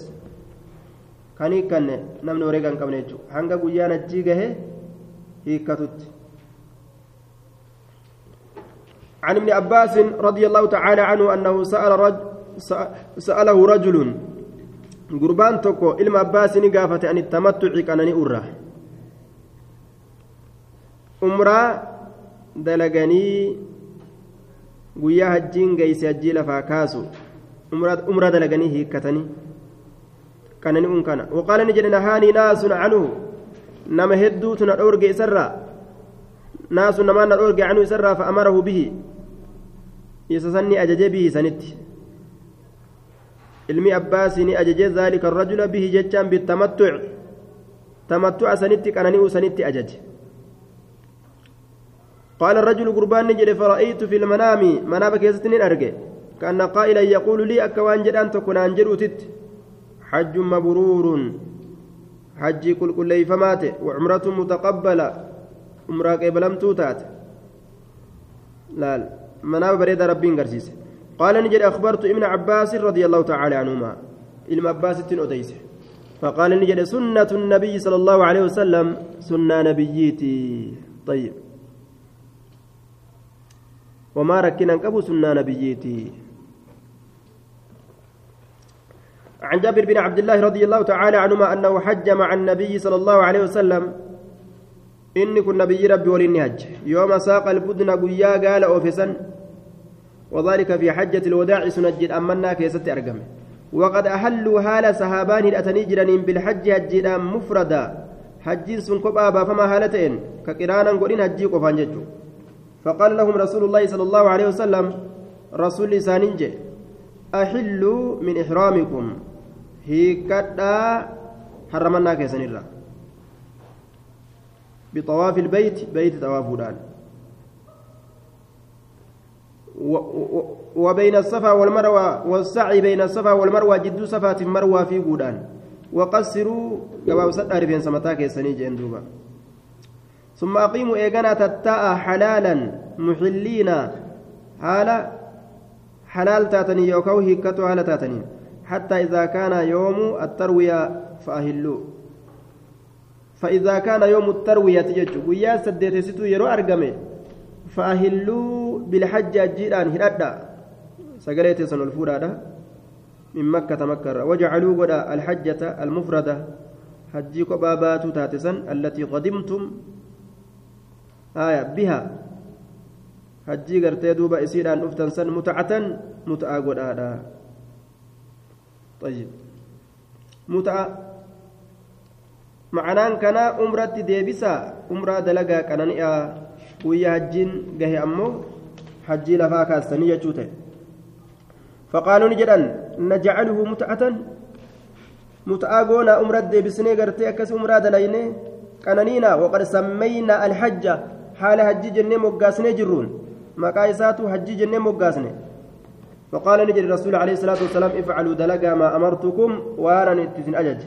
kan hiikkanne namni wareega hin qabne jechuudha hanga guyyaan hajjii gahee hiikkatutti. عن ابن عباس رضي الله تعالى عنه أنه سأل رجل سأله رجل قربان توكو إلما عباس نقافة أن التمتع كان أرى أمرا دلقني guyyaa hajjiin geeyse hajjii lafaa kaasu umra dalaganii hiikkatanii kanani un kana waqaala ni jedhe nahaanii naasun canhu nama hedduutu na dhoorge isarraa naasun namaan na dhoorge canhu isarraa fa'amarahu bihi isa sanni ajaje bihi sanitti ilmi abbaasii ni ajaje zaalika arrajula bihi jechaan bitamattuc tamattu'a sanitti qanani'uu sanitti ajaje. قال الرجل قربان نجري فرأيت في المنام منام كيستنين أرجع كأن قائلا يقول لي أكوان جدان تكون أنجر تت حج مبرور حج كل كل فمات وعمرة متقبلة عمرة قبلم توتات لا منام بريد ربين قرسيس قال نجري أخبرت ابن عباس رضي الله تعالى عنهما. إلما عباس أديس. فقال نجري سنة النبي صلى الله عليه وسلم. سنة نبيتي. طيب. وما ركنا قبو سنة نبيتي. عن جابر بن عبد الله رضي الله تعالى عنهما أنه حج مع النبي صلى الله عليه وسلم. إني كن نبي ربي وللنهج يوم ساق البدن قيا قال أوفسا وذلك في حجة الوداع سنجد أمنا كيست أرقم وقد أهلوا هال سهابان الأتني جرانين بالحج هجدا مفردا. حج سن كبابا فما هالتين كقرانا قولين هجي قفان ججو. فقال لهم رسول الله صلى الله عليه وسلم رسول ساننج أحلوا من إحرامكم. هيكدا حرمنا كيسنرا بطواف البيت بيت طوافودان وبين الصفا والمروة والسعي بين الصفا والمروة جد صفات مروة في قودان. وقصروا قباب سدار بين سمتاك يسني جندوبا ثم أقيموا إيغانا تتاء حلالا محلين حالا حلال تاتني يوكو هيكتو حالا تاتني. حتى إذا كان يوم التروية فأهلوا. فإذا كان يوم التروية تجج ويا سديت ستو يرو أرقمي. فأهلوا بالحج جيران هردا سقليت سن من مكة مكة وجعلوا قدا الحجة المفردة. حجيك بابات تاتسا التي قدمتم آية بها. gartee duuba isiidhaan dhuftan san mutacatan muta'a godhaadha طيب. متعة معنaan kana umratti deebisa umraa dalagaa qanani'a guyyaa hajjiin gahe ammoo hajjii lafaa kaastanii jechuu ta'e. فقالوا نجدن نجعله متعة متعة قونا أمرا ديبسني قرتي أكس أمرا دليني قنانينا وقد سمينا الحج حال حج جنة مقاسني جرون مقايسات حج جنة مقاسني فقال نجد الرسول عليه الصلاة والسلام افعلوا دلقا ما أمرتكم وأنا نتسن أجج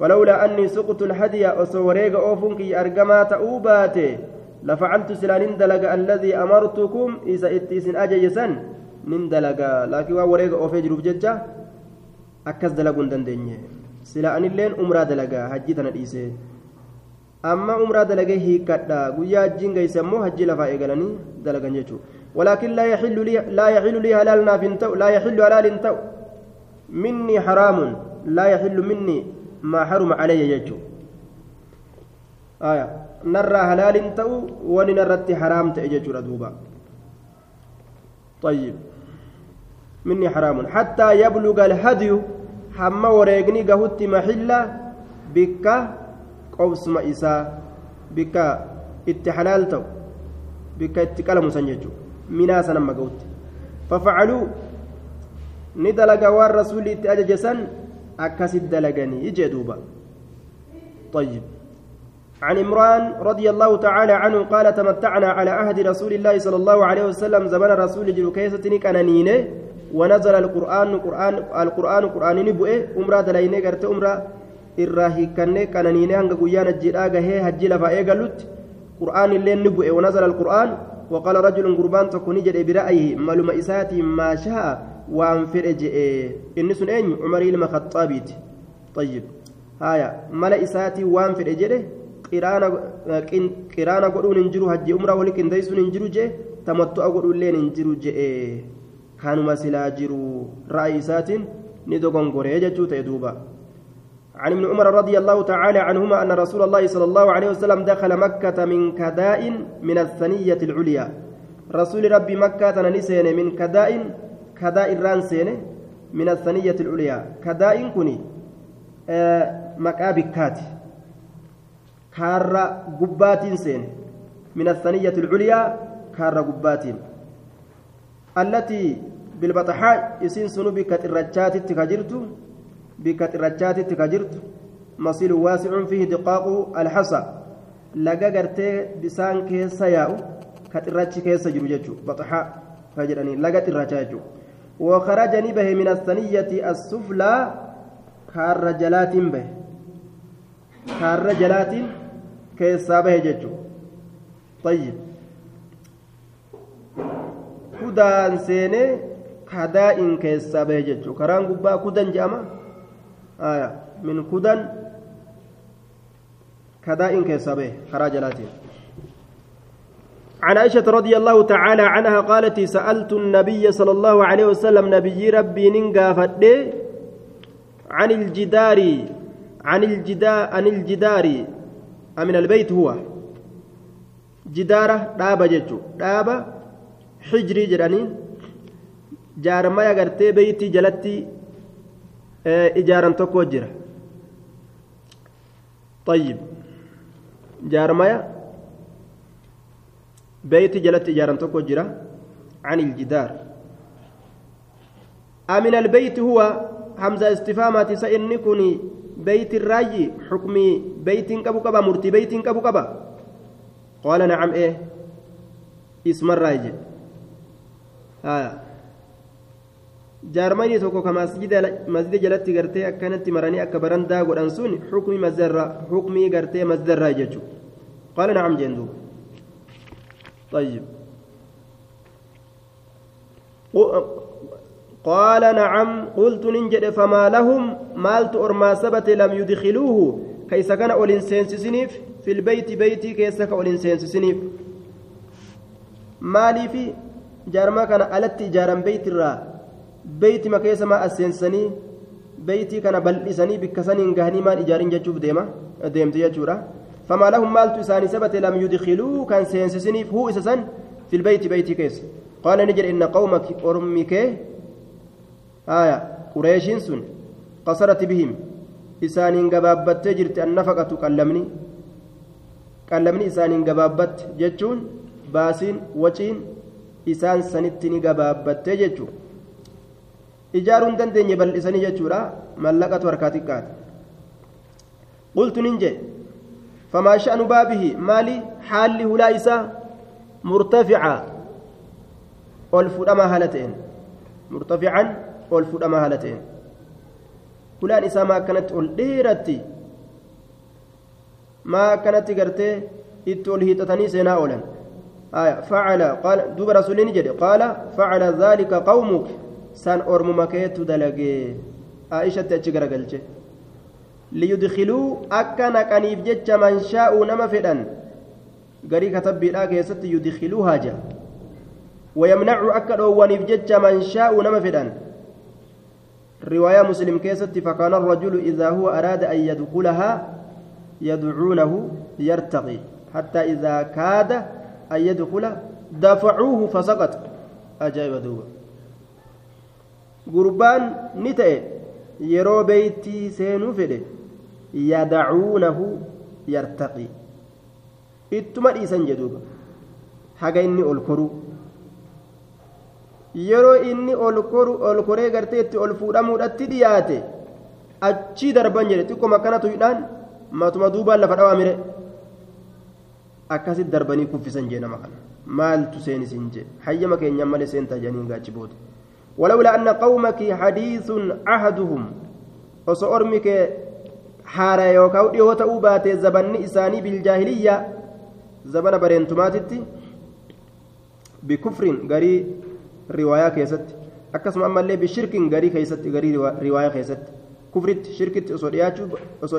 فلولا أني سقط الهدي أصوريق أوفنك أرقما تأوباتي لفعلت سلالين دلقا الذي أمرتكم إذا waan wareega oofee jiruuf jecha akkas dalaguu hin dandeenye sila anilleen umraa dalagaa hajji tana dhiise amma umraa dalagee hiikkadha guyyaa hajjiin geesse ammoo hajji lafaa eegalanii dalagan jechuudha ولكن لا يحل لي لا يحل لي هلال نافنتو لا يحل هلال تو مني حرام لا يحل مني ما حرم علي يجو آية نرى هلال تو ونرى حرام تأجج ردوبا طيب مني حرام حتى يبلغ الهدي حما وريقني قهوت محلة بك قوس بك san jechuudha minaa san amma ga'utti fafacaluu ni dalaga waan rasuulli itti ajaje san akkasit dalaganii jee duuba طيب عن عمران رضي الله تعالى عنه قال تمتعنا على عهد رسول الله صلى الله عليه وسلم زمن رسول جل كيستني كانانينه ونزل القرآن القرآن القرآن قرآن نبؤه أمرا دلينه قرت أمرا إراهي كنه كانانينه هنگا قيانا جيرا غهي هجي لفا إيقلت قرآن اللي نبؤه ونزل القرآن وقال رجل قربان تكوني جد برأيه معلومة إساتي ما شاء وأن فرج إنس أين عمر المخطابيت. طيب. هايا. ملا إساتي وأن فرج qiraana godhuun hin jiru hajji umraa wali qindeessuun hin jiru jee tamattu'a godhuulleen hin jiru jee kanuma silaa jiru ra'ayi isaatiin ni dogongoree jechuu ta'e duuba عن ابن عمر رضي الله تعالى عنهما أن رسول الله صلى الله عليه وسلم دخل مكة من كداء من الثنية العليا رسول ربي مكة نسين من كداء كداء الرانسين من الثنية العليا كداء كني آه مكابكات كارا قباتين سين من الثنية العليا كارا قباتين التي بالبطحاء يسين سنو بكت الرجات تكجرت بكت الرجات تكجرت مصير واسع فيه دقاق الحصى لقى قرتي بسان كيسا ياو كت الرج كيسا جرججو بطحاء فجرني لقت الرجاج وخرجني به من الثنية السفلى كار جلات به كار جلات keessaa bahe jechuun tayyib kudaan seenee kadaa'in keessaa bahe jechuun karaan gubbaa kudan jedhama min kudan kadaa'in keessaa bahe karaa jalaatiin عن عائشة رضي الله تعالى عنها قالت سألت النبي صلى الله عليه وسلم نبي ربي ننقى عن الجدار عن الجدار عن الجدار أمن البيت هو. جدارة دابة جتشو دابة حجري جراني. جارما يغرتي بيتي جلتي إجارا تكو جرا. طيب. جارما بيتي جلتي إجارا تكو جرا عن الجدار. أمن البيت هو. همزة استفهامات سإني كوني بيت الراجي حكمي بيت كبو كبا مرتي بيت كبو كبا قال نعم إيه اسم الراجي آه jaarmanii tokko ka masjida jalatti gartee akkanatti maranii akka barandaa godhan sun xukmii masdarra xukmii gartee masdarraa jechuudha qaala nacam jeen duuba طيب قال نعم قلت ننجد فما لهم مالت أرما سبت لم يدخلوه. كيس كان أولين سينسسنيف في البيت بيتي كيس كان أولين سينسسنيف. مالي في جارما كان ألت جارم بيت الرا بيت ما كيس ما أسينسني. بيتي كان بلسني بكسنين قهني ما إجارين جتشوف ديما ديمت يجورا فما لهم مالت إساني سبت لم يدخلوه كان سينسسنيف. هو إسسن في البيت بيتي كيس. قال نجر إن قومك أرمك آية قريش سن قصرت بهم إسانين قبابت جرت النفقة قلمني قلمني إسانين قبابت جتشون باسين وچين إسان سنتني قبابت جتشون إجارون دندن بل إساني جتشورا ملقة وركاتكات قلت ننجي فما شأن بابه مالي حال هلا إسا مرتفعا والفرما هالتين مرتفعا ol fudhamaa haala ta'een Hulaan isaa maa akkanatti ol dheeratti? Maa akkanatti gartee itti ol hiixatanii seenaa oolan? جدي قال فعل ذلك قومك سان أرم مكيت دلقي عائشة تأتشكر قلت ليدخلوا أكن كنيف جتش من شاء نما فدان قري كتب بلا كيست يدخلوها جا ويمنع أكن ونيف جتش من شاء نما فدان رواية مسلم كيست فكان الرجل إذا هو أراد أن يدخلها يدعونه يرتقي حتى إذا كاد أن يدخل دفعوه فسقط. أجاب دوبا. قربان نتأ يرو بيتي سينو يدعونه يرتقي. jedhuuba haga inni ol koruu yeroo inni ol koree gartee itti ol fuudhamuudhatti dhiyaate achii darban jedhe xiqqoom akkana tuyidhaan matuma duubaan lafa dhawaamire akkasitti darbanii kuffisan jee nama kana. Maaltu seenisin jee? Hayyama keenyaan malee seentaa jedhanii gaachi booda. Walawlaa anna qawmakii hadiisun ahaduhum. Osoo ormi kee haara yookaan dhihoo ta'uu baate zabanni isaanii biljaahiliyyaa zabana bareentumaatitti bikufrin garii riwaayaa keessatti akkasuma ammallee bishirkin garii keessatti garii riwaayaa keessatti kufritti shirkitti osoo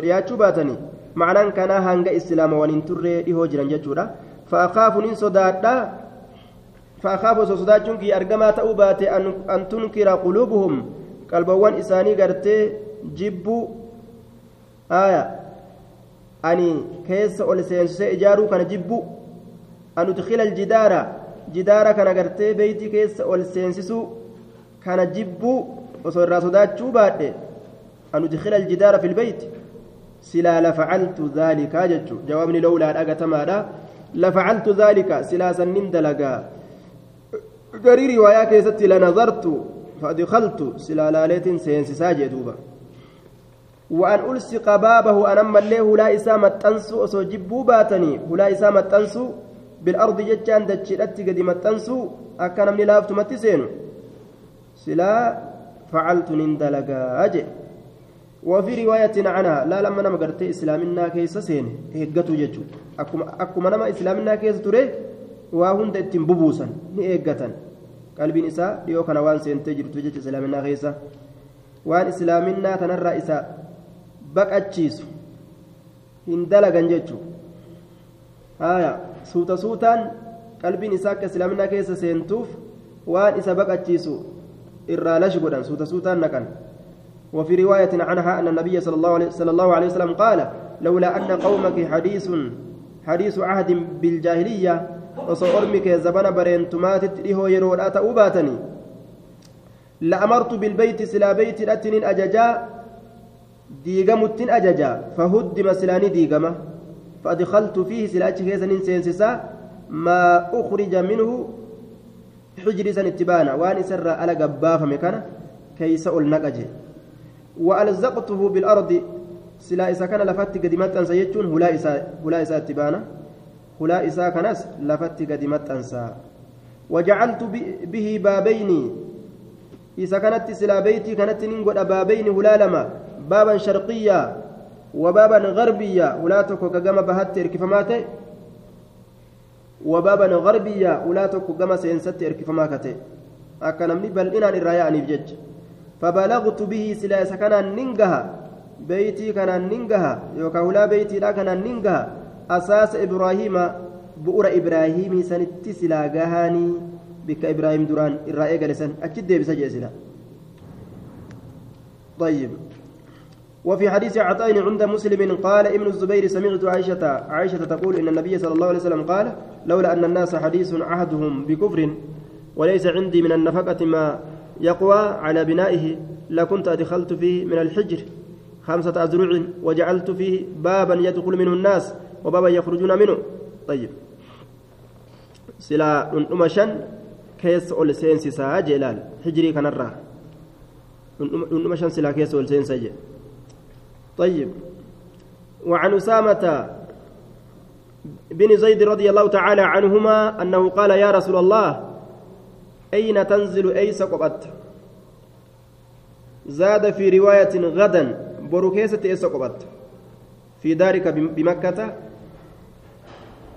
dhiyaachuu baatanii macnaan kanaa hanga islaama waliin turree dhihoo jiran jechuudha fa'akaafu nin sodaadhaa fa'akaafu osoo sodaachuun kiyya argamaa ta'uu baate an tunkira quluubuhum qalbawwan isaanii gartee jibbuu aya ani keessa ol seensisee ijaaruu kana jibbu an udkila aljidaara jidaara kana gartee beeyti keessa ol seensisuu kana jibbuu osoo irraa sodaachuu baadhe an udkila aljidaara fi lbeyti silaa lafacaltu dhaalika jechu jawaabni lowlaa dhagatamaadha lafacaltu dhaalika silaa sannin dalagaa garii riwaayaa keessatti lanazartu فأدخلت سلالالات سينسسا جدوبا وأن ألصق بابه أنا مليه هلا إسامة تنسو أسو جبو باتني إسامة تنسو بالأرض جتان دجلت قد متنسو أكان من لافت متسينو سلا فعلت نندلقا أجي. وفي رواية عنها لا لما نما قرت إسلامنا كيس سين هجتو جتو أكما نما إسلامنا كيس تري وهند اتنبوبوسا نئجتن qalbiin isaa dhiyoo kana waan seentee jirtu jecha islaaminaa keessa waan islaaminaa tanarraa isa baqachiisu hin dalagan jechu haya suuta suutaan qalbiin isaa akka islaaminaa keessa seentuuf waan isa baqachiisu irraa lashi godhan suuta suutaan naqan وفي رواية عنها أن النبي صلى الله عليه, صلى الله عليه وسلم قال لولا أن قومك حديث حديث عهد بالجاهلية ormi kee zabana bareentumaatitti dhihoo yeroodhaa ta'uu baatanii la'amartu bilbeyti silaa beytidhatinin ajajaa diigamuttin ajajaa fahuddima silaanii diigama فأدخلت فيه سلاج كيسن سينسسا ما أخرج منه حجر سن اتبانا وان سر على قبافة مكانه كيس النقجه وألزقته بالأرض. سلا إسا كان لفت قدمت أنسى يجون. هلا إسا هلا إسا kanas lafatti gadi maxxansaa wajacaltu bihi baabayni isa kanatti silaa beeytii kanatti nin godha baabayni hulaa lama baaban hulaa tokko ka gama bahatti erkifamaa ta'e wabaaban garbiyyaa hulaa tokko gama seensatti erkifamaa ka ta'e akka namni bal'inaan irraa yaa'aniif jecha فبلغت به سلا سكنان ننجها بيتي كان ننجها يوكا ولا بيتي لا كان ننجها أساس إبراهيم بؤر إبراهيم سنت سلا جهاني بك إبراهيم دران الرأي جلسان أكيد بسجل طيب وفي حديث عطاء عند مسلم قال ابن الزبير سمعت عائشة عائشة تقول إن النبي صلى الله عليه وسلم قال لولا أن الناس حديث عهدهم بكفر وليس عندي من النفقة ما يقوى على بنائه لكنت أدخلت فيه من الحجر خمسة أزرع وجعلت فيه بابا يدخل منه الناس وبابا يخرجون منه. طيب. سلا نمشن كيس أول سينسيسا جلال حجري كنرا نمشن سلا كيس أول سينسا طيب. وعن أسامة بن زيد رضي الله تعالى عنهما أنه قال يا رسول الله أين تنزل أيس قبت زاد في رواية غدا. بروكيسة أيس قبت في دارك بمكة.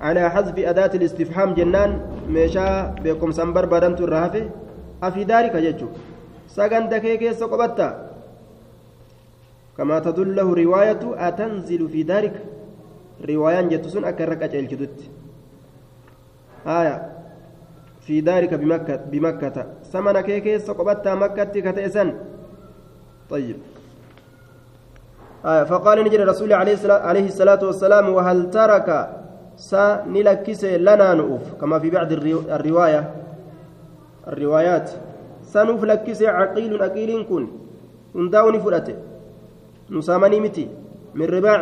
على حذف أداة الاستفهام جنان ميشا بكم سنبر بدنت الرهفة أفي دارك ججو سجن دكيكيس قبت كما تدله رواية أتنزل في دارك رواية جتسون أكرك أجل جدت. آية. في دارك بمكة بمكة. سمن كيكيس قبت مكة كتئسن. طيب. آية. فقال نجري رسول عليه الصلاة والسلام وهل ترك سنلكس لنا نؤف كما في بعض الرواية. الروايات. سنوف لكس عقيل أقيل كن. هنداوني فرأته نسامني متي من رباع.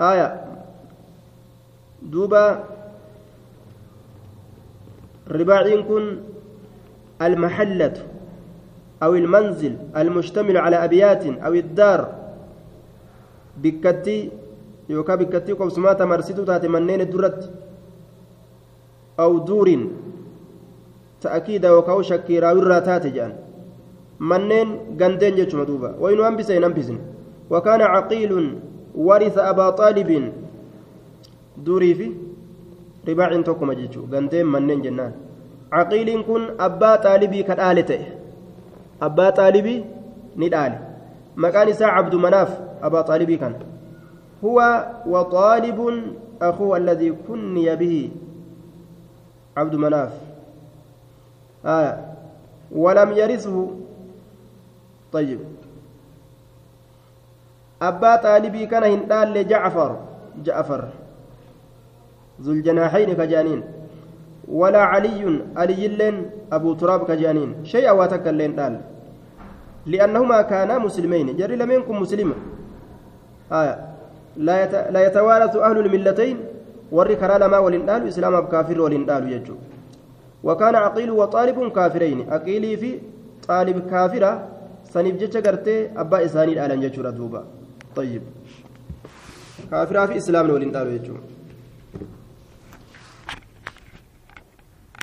آية. دوبا. رباعين كن المحلة أو المنزل المشتمل على أبيات أو الدار. بكتي يوكا بكتي قبسمات مرسيتو تاتي منين الدرت. أو دور تأكيد وكاو شكيرا وراتات جان. منين غندين جتشما دوبا وإنو أنبسين أنبسين وكان عقيل ورث أبا طالب دوري في رباع توكما جتشو غندين منين جنان عقيل كن أبا طالبي كالآلته أبا طالبي ندالي مكان ساعة عبد مناف أبا طالبي كان هو وطالب أخوه الذي كني به عبد مناف آية ولم يرثه طيب. أبا طالبي كان هندال لجعفر جعفر. ذو الجناحين كجانين. ولا علي علي لين أبو تراب كجانين. شيء واتك اللين دال لأنهما كانا مسلمين. جري لم يكن مسلما آية. لا يت... لا يتوارث أهل الملتين. وري كرا لما ولندال إسلام بكافر ولندال يجو. وكان عقيل وطالب كافرين. عقيلي في طالب كافرة. سنيف جتشا قرتي أبا إساني الآلان جتشورا دوبا طيب كافرة في إسلام ولندال يجو